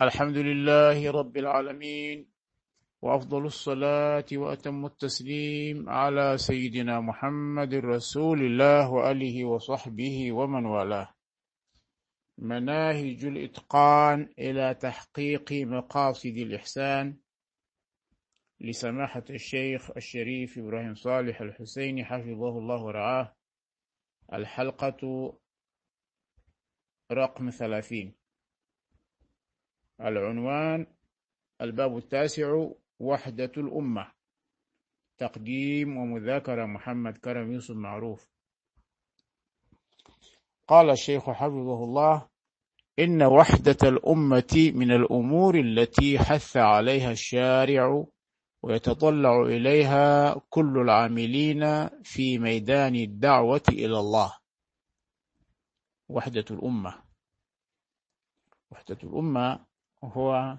الحمد لله رب العالمين وأفضل الصلاة وأتم التسليم على سيدنا محمد رسول الله وآله وصحبه ومن والاه. مناهج الإتقان إلى تحقيق مقاصد الإحسان. لسماحة الشيخ الشريف إبراهيم صالح الحسيني حفظه الله ورعاه. الحلقة رقم ثلاثين. العنوان الباب التاسع وحدة الأمة. تقديم ومذاكرة محمد كرم يوسف معروف. قال الشيخ حفظه الله إن وحدة الأمة من الأمور التي حث عليها الشارع ويتطلع إليها كل العاملين في ميدان الدعوة إلى الله. وحدة الأمة. وحدة الأمة هو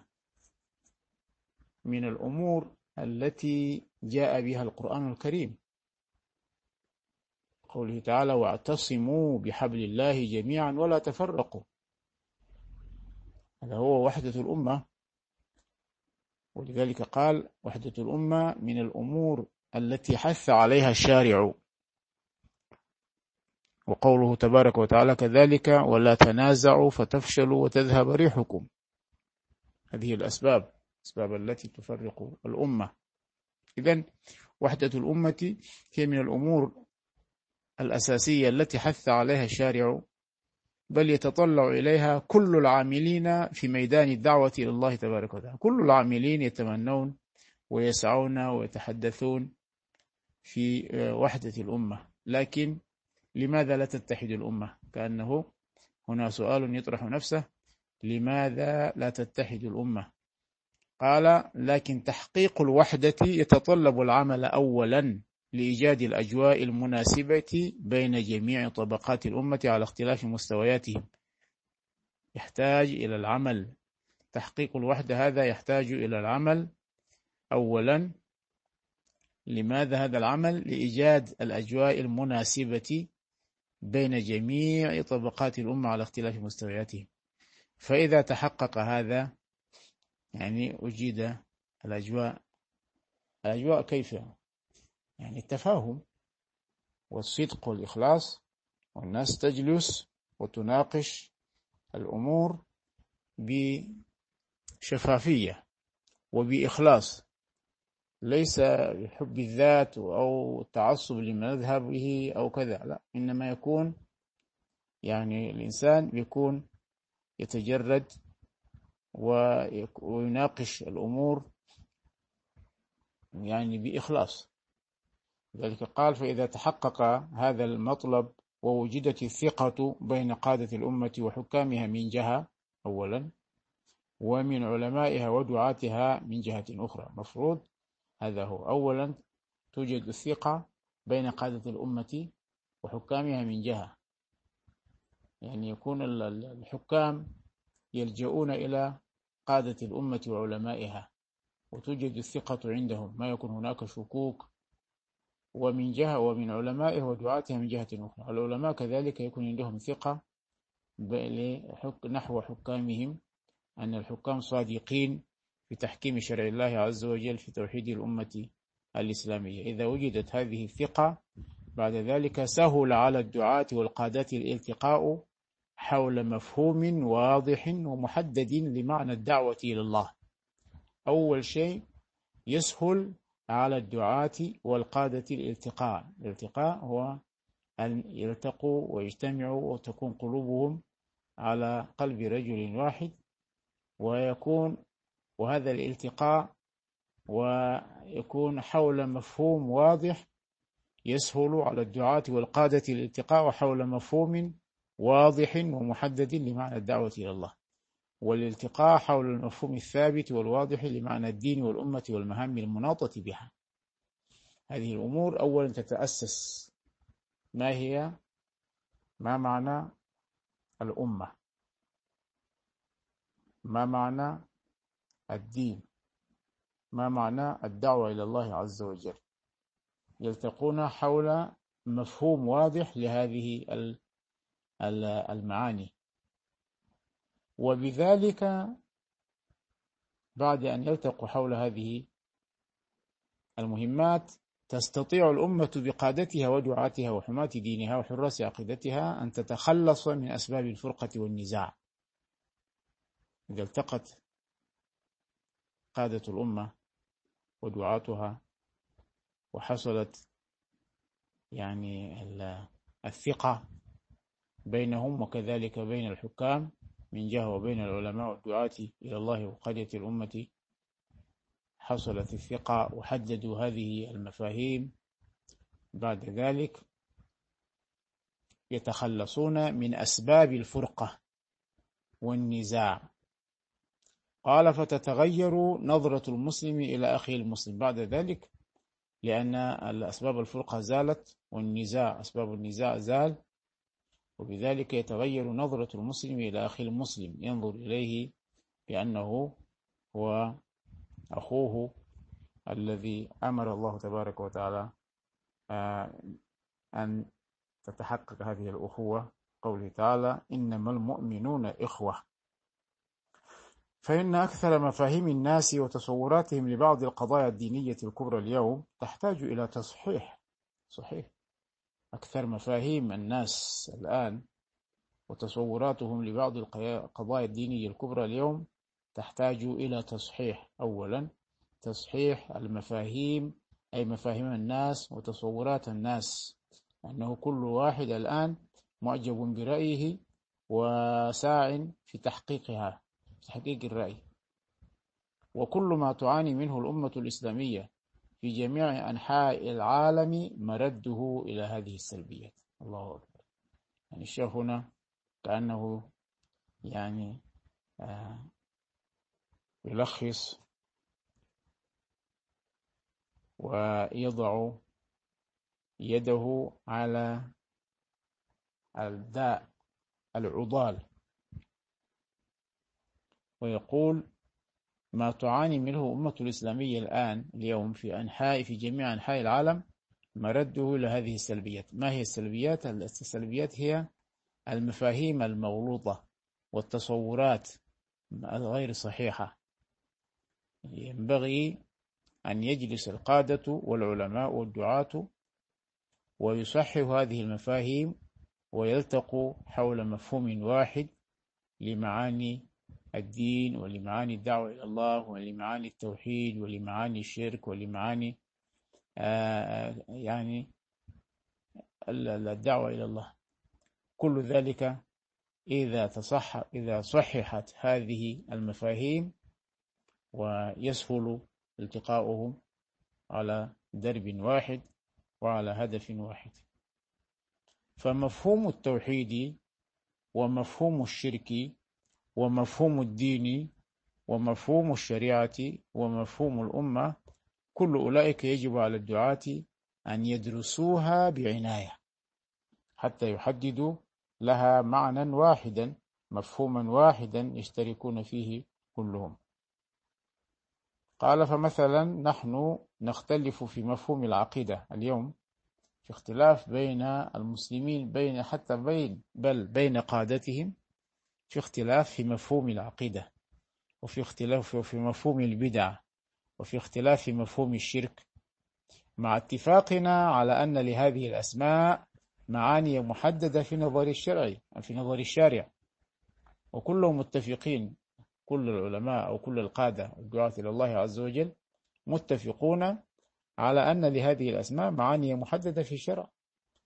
من الأمور التي جاء بها القرآن الكريم. قوله تعالى واعتصموا بحبل الله جميعا ولا تفرقوا. هذا هو وحدة الأمة. ولذلك قال وحدة الأمة من الأمور التي حث عليها الشارع. وقوله تبارك وتعالى كذلك ولا تنازعوا فتفشلوا وتذهب ريحكم. هذه الأسباب الأسباب التي تفرق الأمة. إذن وحدة الأمة هي من الأمور الأساسية التي حث عليها الشارع بل يتطلع إليها كل العاملين في ميدان الدعوة إلى الله تبارك وتعالى. كل العاملين يتمنون ويسعون ويتحدثون في وحدة الأمة. لكن لماذا لا تتحد الأمة؟ كأنه هنا سؤال يطرح نفسه. لماذا لا تتحد الأمة؟ قال لكن تحقيق الوحدة يتطلب العمل أولا لإيجاد الأجواء المناسبة بين جميع طبقات الأمة على اختلاف مستوياتهم. يحتاج إلى العمل. تحقيق الوحدة هذا يحتاج إلى العمل أولا. لماذا هذا العمل؟ لإيجاد الأجواء المناسبة بين جميع طبقات الأمة على اختلاف مستوياتهم. فإذا تحقق هذا يعني أجيد الأجواء. الأجواء كيف؟ يعني التفاهم والصدق والإخلاص والناس تجلس وتناقش الأمور بشفافية وبإخلاص ليس بحب الذات أو التعصب لمذهبه أو كذا لا إنما يكون يعني الإنسان يكون يتجرد ويناقش الأمور يعني بإخلاص. ذلك قال فإذا تحقق هذا المطلب ووجدت الثقة بين قادة الأمة وحكامها من جهة أولا ومن علمائها ودعاتها من جهة أخرى. مفروض هذا هو. أولا توجد الثقة بين قادة الأمة وحكامها من جهة. يعني يكون الحكام يلجؤون إلى قادة الأمة وعلمائها وتوجد الثقة عندهم. ما يكون هناك شكوك ومن جهة ومن علمائه ودعاتها من جهة أخرى. العلماء كذلك يكون عندهم ثقة نحو حكامهم أن الحكام صادقين في تحكيم شرع الله عز وجل في توحيد الأمة الإسلامية. إذا وجدت هذه الثقة بعد ذلك سهل على الدعاة والقادة الالتقاء حول مفهوم واضح ومحدد لمعنى الدعوة إلى الله. أول شيء يسهل على الدعاة والقادة الالتقاء. الالتقاء هو أن يلتقوا ويجتمعوا وتكون قلوبهم على قلب رجل واحد ويكون وهذا الالتقاء ويكون حول مفهوم واضح يسهل على الدعاة والقادة الالتقاء حول مفهوم واضح ومحدد لمعنى الدعوة إلى الله والالتقاء حول المفهوم الثابت والواضح لمعنى الدين والأمة والمهام المناطة بها. هذه الأمور أولا تتأسس ما هي؟ ما معنى الأمة؟ ما معنى الدين؟ ما معنى الدعوة إلى الله عز وجل؟ يلتقون حول مفهوم واضح لهذه المعاني. وبذلك بعد أن يلتقوا حول هذه المهمات تستطيع الأمة بقادتها ودعاتها وحماة دينها وحراس عقيدتها أن تتخلص من أسباب الفرقة والنزاع. إذا التقت قادة الأمة ودعاتها وحصلت يعني الثقة بينهم وكذلك بين الحكام من جهة وبين العلماء والدعاة إلى الله وقادة الأمة. حصلت الثقة وحددوا هذه المفاهيم. بعد ذلك يتخلصون من أسباب الفرقة والنزاع. قال فتتغير نظرة المسلم إلى أخيه المسلم. بعد ذلك لأن الأسباب الفرقة زالت والنزاع أسباب النزاع زال وبذلك يتغير نظرة المسلم إلى أخيه المسلم. ينظر إليه بأنه هو أخوه الذي أمر الله تبارك وتعالى آه، أن تتحقق هذه الأخوة. قوله تعالى إنما المؤمنون إخوة. فإن أكثر مفاهيم الناس وتصوراتهم لبعض القضايا الدينية الكبرى اليوم تحتاج إلى تصحيح. صحيح. أكثر مفاهيم الناس الآن وتصوراتهم لبعض القضايا الدينية الكبرى اليوم تحتاج إلى تصحيح. أولا تصحيح المفاهيم أي مفاهيم الناس وتصورات الناس. أنه كل واحد الآن معجب برأيه وساع في تحقيقها. تحقيق الرأي. وكل ما تعاني منه الأمة الإسلامية في جميع أنحاء العالم مرده إلى هذه السلبيات. الله أكبر. يعني الشيخ هنا كأنه يعني آه يلخص ويضع يده على الداء العضال. ويقول ما تعاني منه أمة الإسلامية الآن اليوم في أنحاء في جميع أنحاء العالم مرده إلى هذه السلبيات ما هي السلبيات؟ السلبيات هي المفاهيم المغلوطة والتصورات الغير صحيحة ينبغي أن يجلس القادة والعلماء والدعاة ويصحح هذه المفاهيم ويلتقوا حول مفهوم واحد لمعاني الدين ولمعاني الدعوة إلى الله ولمعاني التوحيد ولمعاني الشرك ولمعاني آه، يعني الدعوة إلى الله. كل ذلك إذا تصح إذا صححت هذه المفاهيم ويسهل التقاؤهم على درب واحد وعلى هدف واحد. فمفهوم التوحيد ومفهوم الشرك ومفهوم الدين ومفهوم الشريعة ومفهوم الأمة كل أولئك يجب على الدعاة أن يدرسوها بعناية حتى يحددوا لها معنى واحدا مفهوما واحدا يشتركون فيه كلهم. قال فمثلا نحن نختلف في مفهوم العقيدة اليوم في اختلاف بين المسلمين بين حتى بين بل بين قادتهم في اختلاف في مفهوم العقيدة وفي اختلاف في مفهوم البدع وفي اختلاف في مفهوم الشرك. مع اتفاقنا على أن لهذه الأسماء معاني محددة في نظر الشرع في نظر الشارع. وكلهم متفقين كل العلماء أو كل القادة الدعاة إلى الله عز وجل متفقون على أن لهذه الأسماء معاني محددة في الشرع.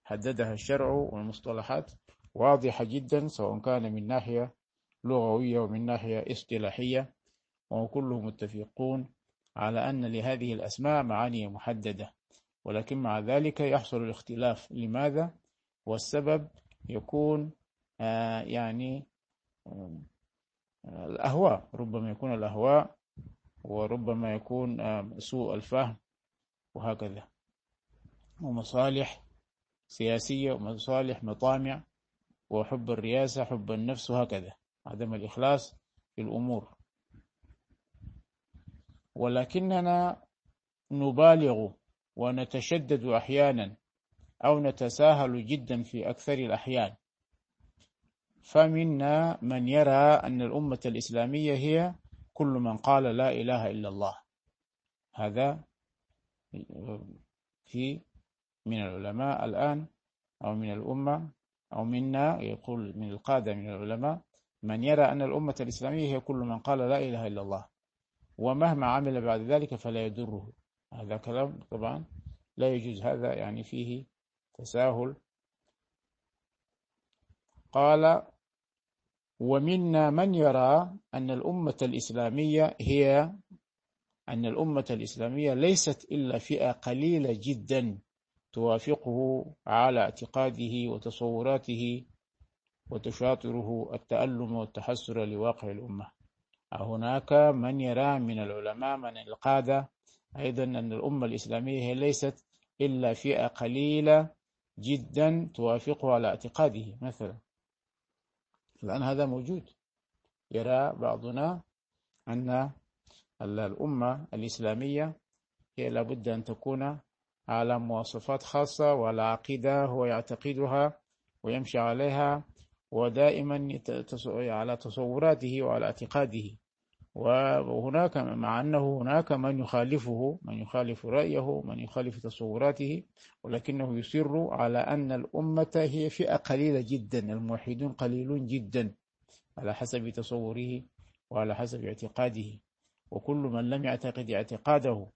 حددها الشرع والمصطلحات واضحة جدا سواء كان من ناحية لغوية ومن ناحية اصطلاحية وكلهم متفقون على أن لهذه الأسماء معاني محددة. ولكن مع ذلك يحصل الاختلاف. لماذا؟ والسبب يكون آه يعني آه الأهواء. ربما يكون الأهواء وربما يكون آه سوء الفهم وهكذا. ومصالح سياسية ومصالح مطامع وحب الرياسة حب النفس وهكذا. عدم الإخلاص في الأمور. ولكننا نبالغ ونتشدد أحيانا أو نتساهل جدا في أكثر الأحيان. فمنا من يرى أن الأمة الإسلامية هي كل من قال لا إله إلا الله. هذا في من العلماء الآن أو من الأمة أو منا يقول من القادة من العلماء من يرى أن الأمة الإسلامية هي كل من قال لا إله إلا الله ومهما عمل بعد ذلك فلا يدره هذا كلام طبعا لا يجوز. هذا يعني فيه تساهل. قال ومنا من يرى أن الأمة الإسلامية هي أن الأمة الإسلامية ليست إلا فئة قليلة جدا توافقه على اعتقاده وتصوراته وتشاطره التألم والتحسر لواقع الأمة. هناك من يرى من العلماء من القادة أيضا أن الأمة الإسلامية هي ليست إلا فئة قليلة جدا توافقه على اعتقاده مثلا. الآن هذا موجود. يرى بعضنا أن الأمة الإسلامية هي لابد أن تكون على مواصفات خاصة وعلى عقيدة هو يعتقدها ويمشي عليها ودائما على تصوراته وعلى اعتقاده. وهناك مع أنه هناك من يخالفه من يخالف رأيه من يخالف تصوراته ولكنه يصر على أن الأمة هي فئة قليلة جدا الموحدون قليلون جدا على حسب تصوره وعلى حسب اعتقاده. وكل من لم يعتقد اعتقاده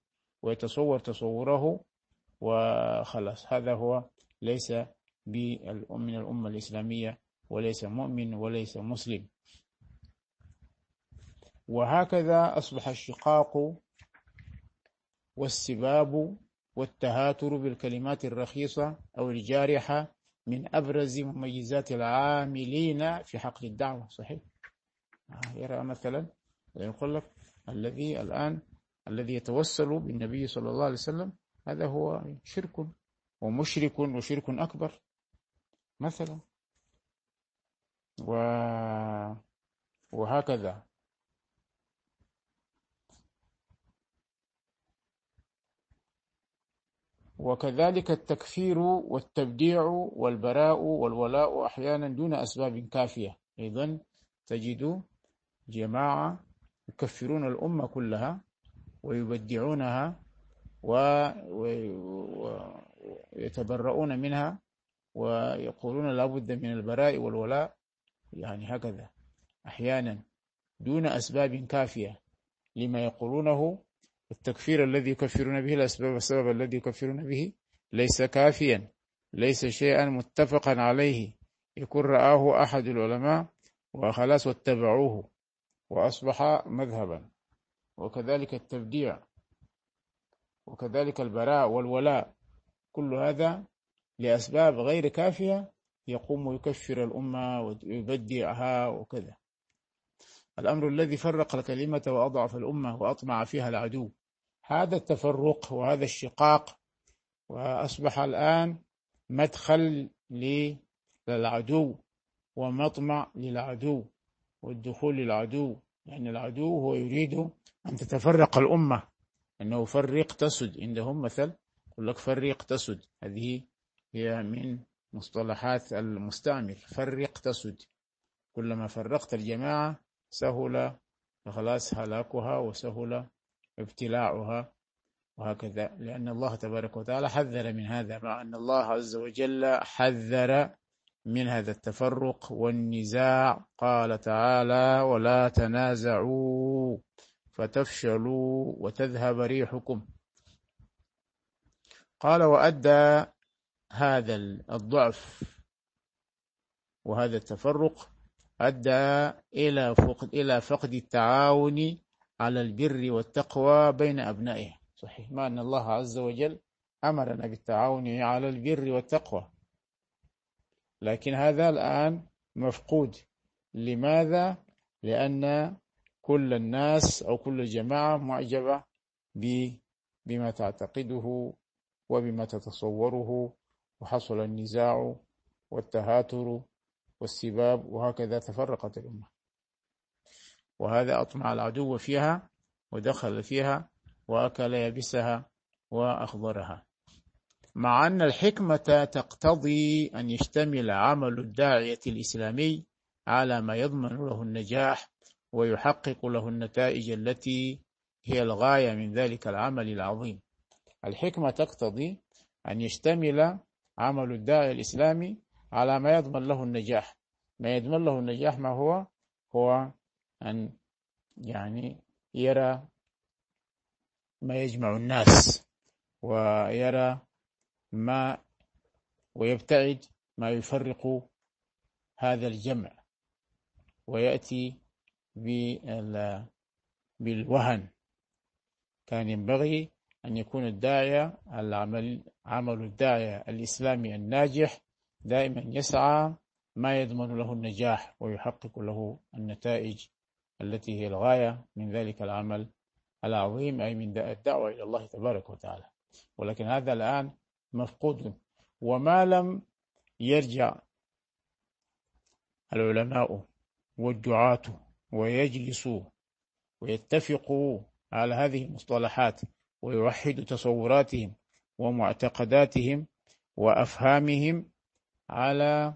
ويتصور تصوره وخلاص. هذا هو ليس من الأمة الإسلامية وليس مؤمن وليس مسلم. وهكذا أصبح الشقاق والسباب والتهاتر بالكلمات الرخيصة أو الجارحة من أبرز مميزات العاملين في حقل الدعوة. صحيح؟ آه، يرى مثلا يقول لك الذي الآن الذي يتوسل بالنبي صلى الله عليه وسلم هذا هو شرك ومشرك وشرك أكبر مثلا. و وهكذا. وكذلك التكفير والتبديع والبراء والولاء أحيانا دون أسباب كافية. أيضا تجد جماعة يكفرون الأمة كلها ويبدعونها ويتبرؤون منها ويقولون لابد من البراء والولاء. يعني هكذا أحيانا دون أسباب كافية لما يقولونه التكفير الذي يكفرون به الأسباب السبب الذي يكفرون به ليس كافيا ليس شيئا متفقا عليه. يكون رآه أحد العلماء وخلاص واتبعوه وأصبح مذهبا. وكذلك التبديع. وكذلك البراء والولاء. كل هذا لأسباب غير كافية يقوم يكفر الأمة ويبدعها وكذا. الأمر الذي فرق الكلمة وأضعف الأمة وأطمع فيها العدو. هذا التفرق وهذا الشقاق وأصبح الآن مدخل للعدو ومطمع للعدو والدخول للعدو. يعني العدو هو يريد أن تتفرق الأمة. أنه فرق تسد. عندهم مثل يقول لك فرق تسد. هذه هي من مصطلحات المستعمر فرق تسد. كلما فرقت الجماعة سهل خلاص هلاكها وسهل ابتلاعها وهكذا. لأن الله تبارك وتعالى حذر من هذا مع أن الله عز وجل حذر من هذا التفرق والنزاع. قال تعالى ولا تنازعوا فتفشلوا وتذهب ريحكم. قال وأدى هذا الضعف وهذا التفرق أدى إلى فقد إلى فقد التعاون على البر والتقوى بين أبنائه. صحيح. ما أن الله عز وجل أمرنا بالتعاون على البر والتقوى. لكن هذا الآن مفقود. لماذا؟ لأن كل الناس أو كل الجماعة معجبة بما تعتقده وبما تتصوره وحصل النزاع والتهاتر والسباب وهكذا تفرقت الأمة. وهذا أطمع العدو فيها ودخل فيها وأكل يبسها وأخضرها. مع أن الحكمة تقتضي أن يشتمل عمل الداعية الإسلامي على ما يضمن له النجاح ويحقق له النتائج التي هي الغاية من ذلك العمل العظيم. الحكمة تقتضي أن يشتمل عمل الداعي الإسلامي على ما يضمن له النجاح. ما يضمن له النجاح ما هو؟ هو أن يعني يرى ما يجمع الناس ويرى ما ويبتعد ما يفرق هذا الجمع ويأتي بالوهن. كان ينبغي أن يكون الداعية العمل عمل الداعية الإسلامي الناجح دائما يسعى ما يضمن له النجاح ويحقق له النتائج التي هي الغاية من ذلك العمل العظيم أي من الدعوة إلى الله تبارك وتعالى. ولكن هذا الآن مفقود. وما لم يرجع العلماء والدعاة ويجلسوا ويتفقوا على هذه المصطلحات ويوحدوا تصوراتهم ومعتقداتهم وأفهامهم على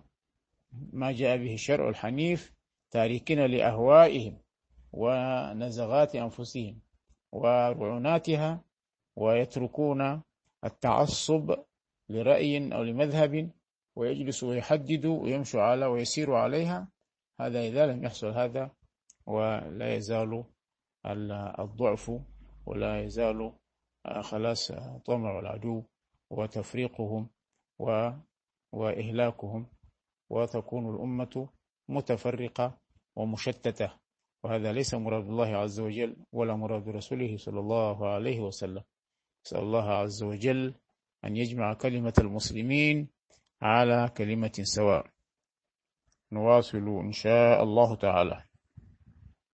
ما جاء به الشرع الحنيف تاركين لأهوائهم ونزغات أنفسهم ورعوناتها ويتركون التعصب لرأي أو لمذهب ويجلسوا ويحددوا ويمشوا على ويسيروا عليها. هذا إذا لم يحصل هذا ولا يزال الضعف ولا يزال خلاص طمع العدو وتفريقهم وإهلاكهم وتكون الأمة متفرقة ومشتتة. وهذا ليس مراد الله عز وجل ولا مراد رسوله صلى الله عليه وسلم. نسأل الله عز وجل أن يجمع كلمة المسلمين على كلمة سواء. نواصل إن شاء الله تعالى.